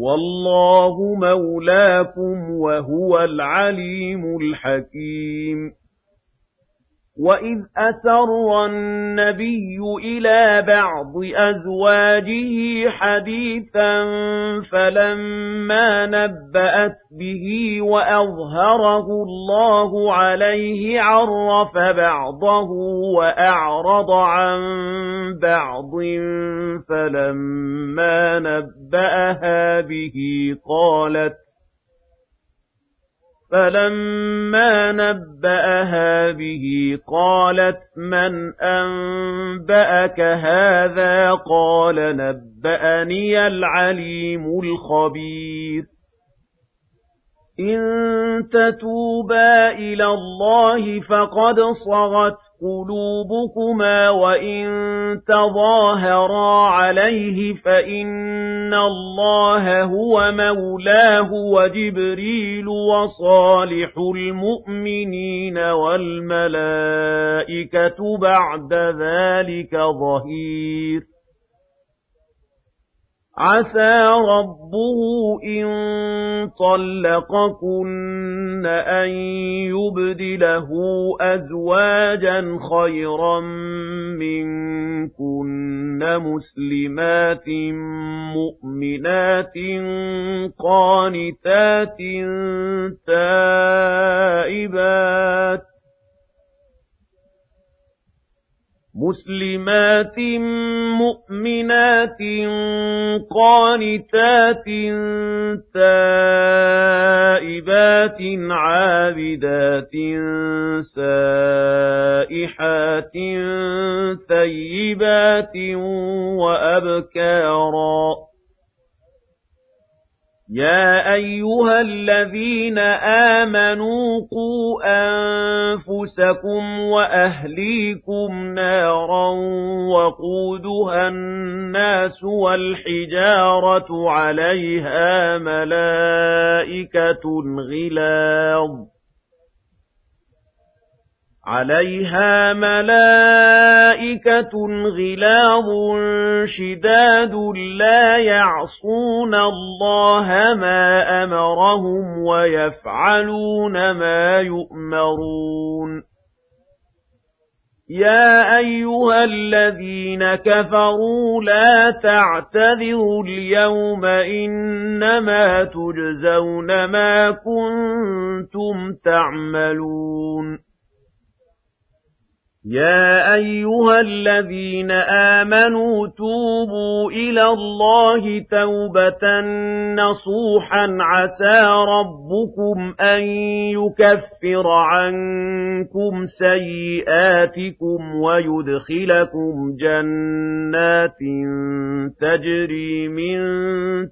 والله مولاكم وهو العليم الحكيم. وَإِذْ أَسَرَّ النَّبِيُّ إِلَىٰ بَعْضِ أَزْوَاجِهِ حَدِيثًا فَلَمَّا نَبَّأَتْ بِهِ وَأَظْهَرَهُ اللَّهُ عَلَيْهِ عَرَّفَ بَعْضَهُ وَأَعْرَضَ عَن بَعْضٍ فَلَمَّا نَبَّأَهَا بِهِ قَالَتْ فَلَمَّا نَبَّأَهَا بِهِ قَالَتْ مَنْ أَنبَأَكَ هَٰذَا ۖ قَالَ نَبَّأَنِيَ الْعَلِيمُ الْخَبِيرُ إِن تَتُوبَا إِلَى اللَّهِ فَقَدْ صَغَتْ قُلُوبُكُمَا وَإِن تَظَاهَرَا عَلَيْهِ فَإِنَّ اللَّهَ هُوَ مَوْلَاهُ وَجِبْرِيلُ وَصَالِحُ الْمُؤْمِنِينَ وَالْمَلَائِكَةُ بَعْدَ ذَلِكَ ظَهِيرٌ. عَسَىٰ رَبُّهُ إِن طَلَّقَكُنَّ أَن يُبْدِلَهُ أَزْوَاجًا خَيْرًا مِّنكُنَّ مُسْلِمَاتٍ مُّؤْمِنَاتٍ قَانِتَاتٍ تَائِبَاتٍ مُسْلِمَاتٍ مُؤْمِنَاتٍ قَانِتَاتٍ تَائِبَاتٍ عَابِدَاتٍ سَائِحَاتٍ ثَيِّبَاتٍ وَأَبْكَارًا يَا أَيُّهَا الَّذِينَ آمَنُوا قُوا أَنفُسَكُمْ وَأَهْلِيكُمْ نَارًا وَقُودُهَا النَّاسُ وَالْحِجَارَةُ عَلَيْهَا مَلَائِكَةٌ غِلَاظٌ عَلَيْهَا مَلَائِكَةٌ غِلَاظٌ شِدَادٌ لَّا يَعْصُونَ اللَّهَ مَا أَمَرَهُمْ وَيَفْعَلُونَ مَا يُؤْمَرُونَ. يَا أَيُّهَا الَّذِينَ كَفَرُوا لَا تَعْتَذِرُوا الْيَوْمَ إِنَّمَا تُجْزَوْنَ مَا كُنتُمْ تَعْمَلُونَ. يَا أَيُّهَا الَّذِينَ آمَنُوا تُوبُوا إِلَى اللَّهِ تَوْبَةً نَّصُوحًا عَسَىٰ رَبُّكُمْ أَن يُكَفِّرَ عَنكُمْ سَيِّئَاتِكُمْ وَيُدْخِلَكُمْ جَنَّاتٍ تَجْرِي مِن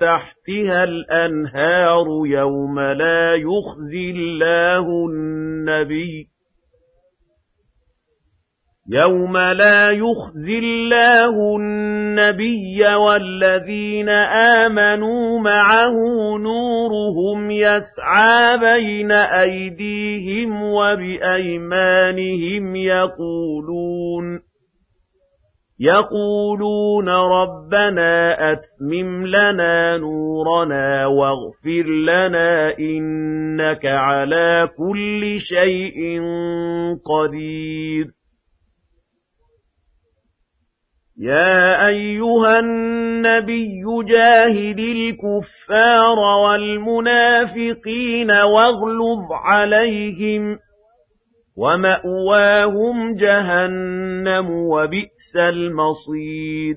تَحْتِهَا الْأَنْهَارُ يَوْمَ لَا يُخْزِي اللَّهُ النَّبِيَّ يَوْمَ لَا يُخْزِي اللَّهُ النَّبِيَّ وَالَّذِينَ آمَنُوا مَعَهُ نُورُهُمْ يَسْعَىٰ بَيْنَ أَيْدِيهِمْ وَبِأَيْمَانِهِمْ يَقُولُونَ يَقُولُونَ رَبَّنَا أَتْمِمْ لَنَا نُورَنَا وَاغْفِرْ لَنَا إِنَّكَ عَلَىٰ كُلِّ شَيْءٍ قَدِيرٌ يَا أَيُّهَا النَّبِيُّ جَاهِدِ الْكُفَّارَ وَالْمُنَافِقِينَ وَاغْلُظْ عَلَيْهِمْ ۚ وَمَأْوَاهُمْ جَهَنَّمُ ۖ وَبِئْسَ الْمَصِيرُ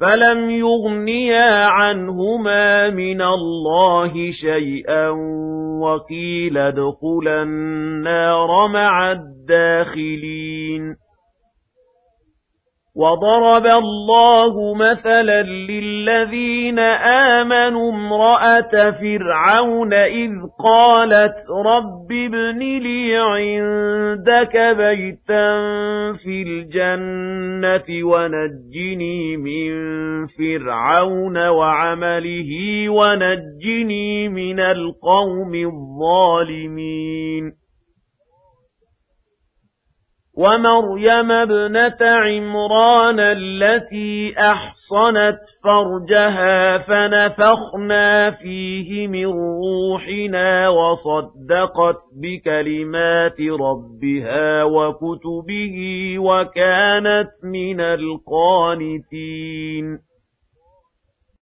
فَلَمْ يُغْنِيَا عَنْهُمَا مِنَ اللَّهِ شَيْئًا وَقِيلَ ادْخُلَا النَّارَ مَعَ الدَّاخِلِينَ وَضَرَبَ اللَّهُ مَثَلًا لِّلَّذِينَ آمَنُوا امْرَأَتَ فِرْعَوْنَ إِذْ قَالَتْ رَبِّ ابْنِ لِي عِندَكَ بَيْتًا فِي الْجَنَّةِ وَنَجِّنِي مِن فِرْعَوْنَ وَعَمَلِهِ وَنَجِّنِي مِنَ الْقَوْمِ الظَّالِمِينَ وَمَرْيَمَ ابْنَتَ عِمْرَانَ الَّتِي أَحْصَنَتْ فَرْجَهَا فَنَفَخْنَا فِيهِ مِنْ رُوحِنَا وَصَدَّقَتْ بِكَلِمَاتِ رَبِّهَا وَكُتُبِهِ وَكَانَتْ مِنَ الْقَانِتِينَ.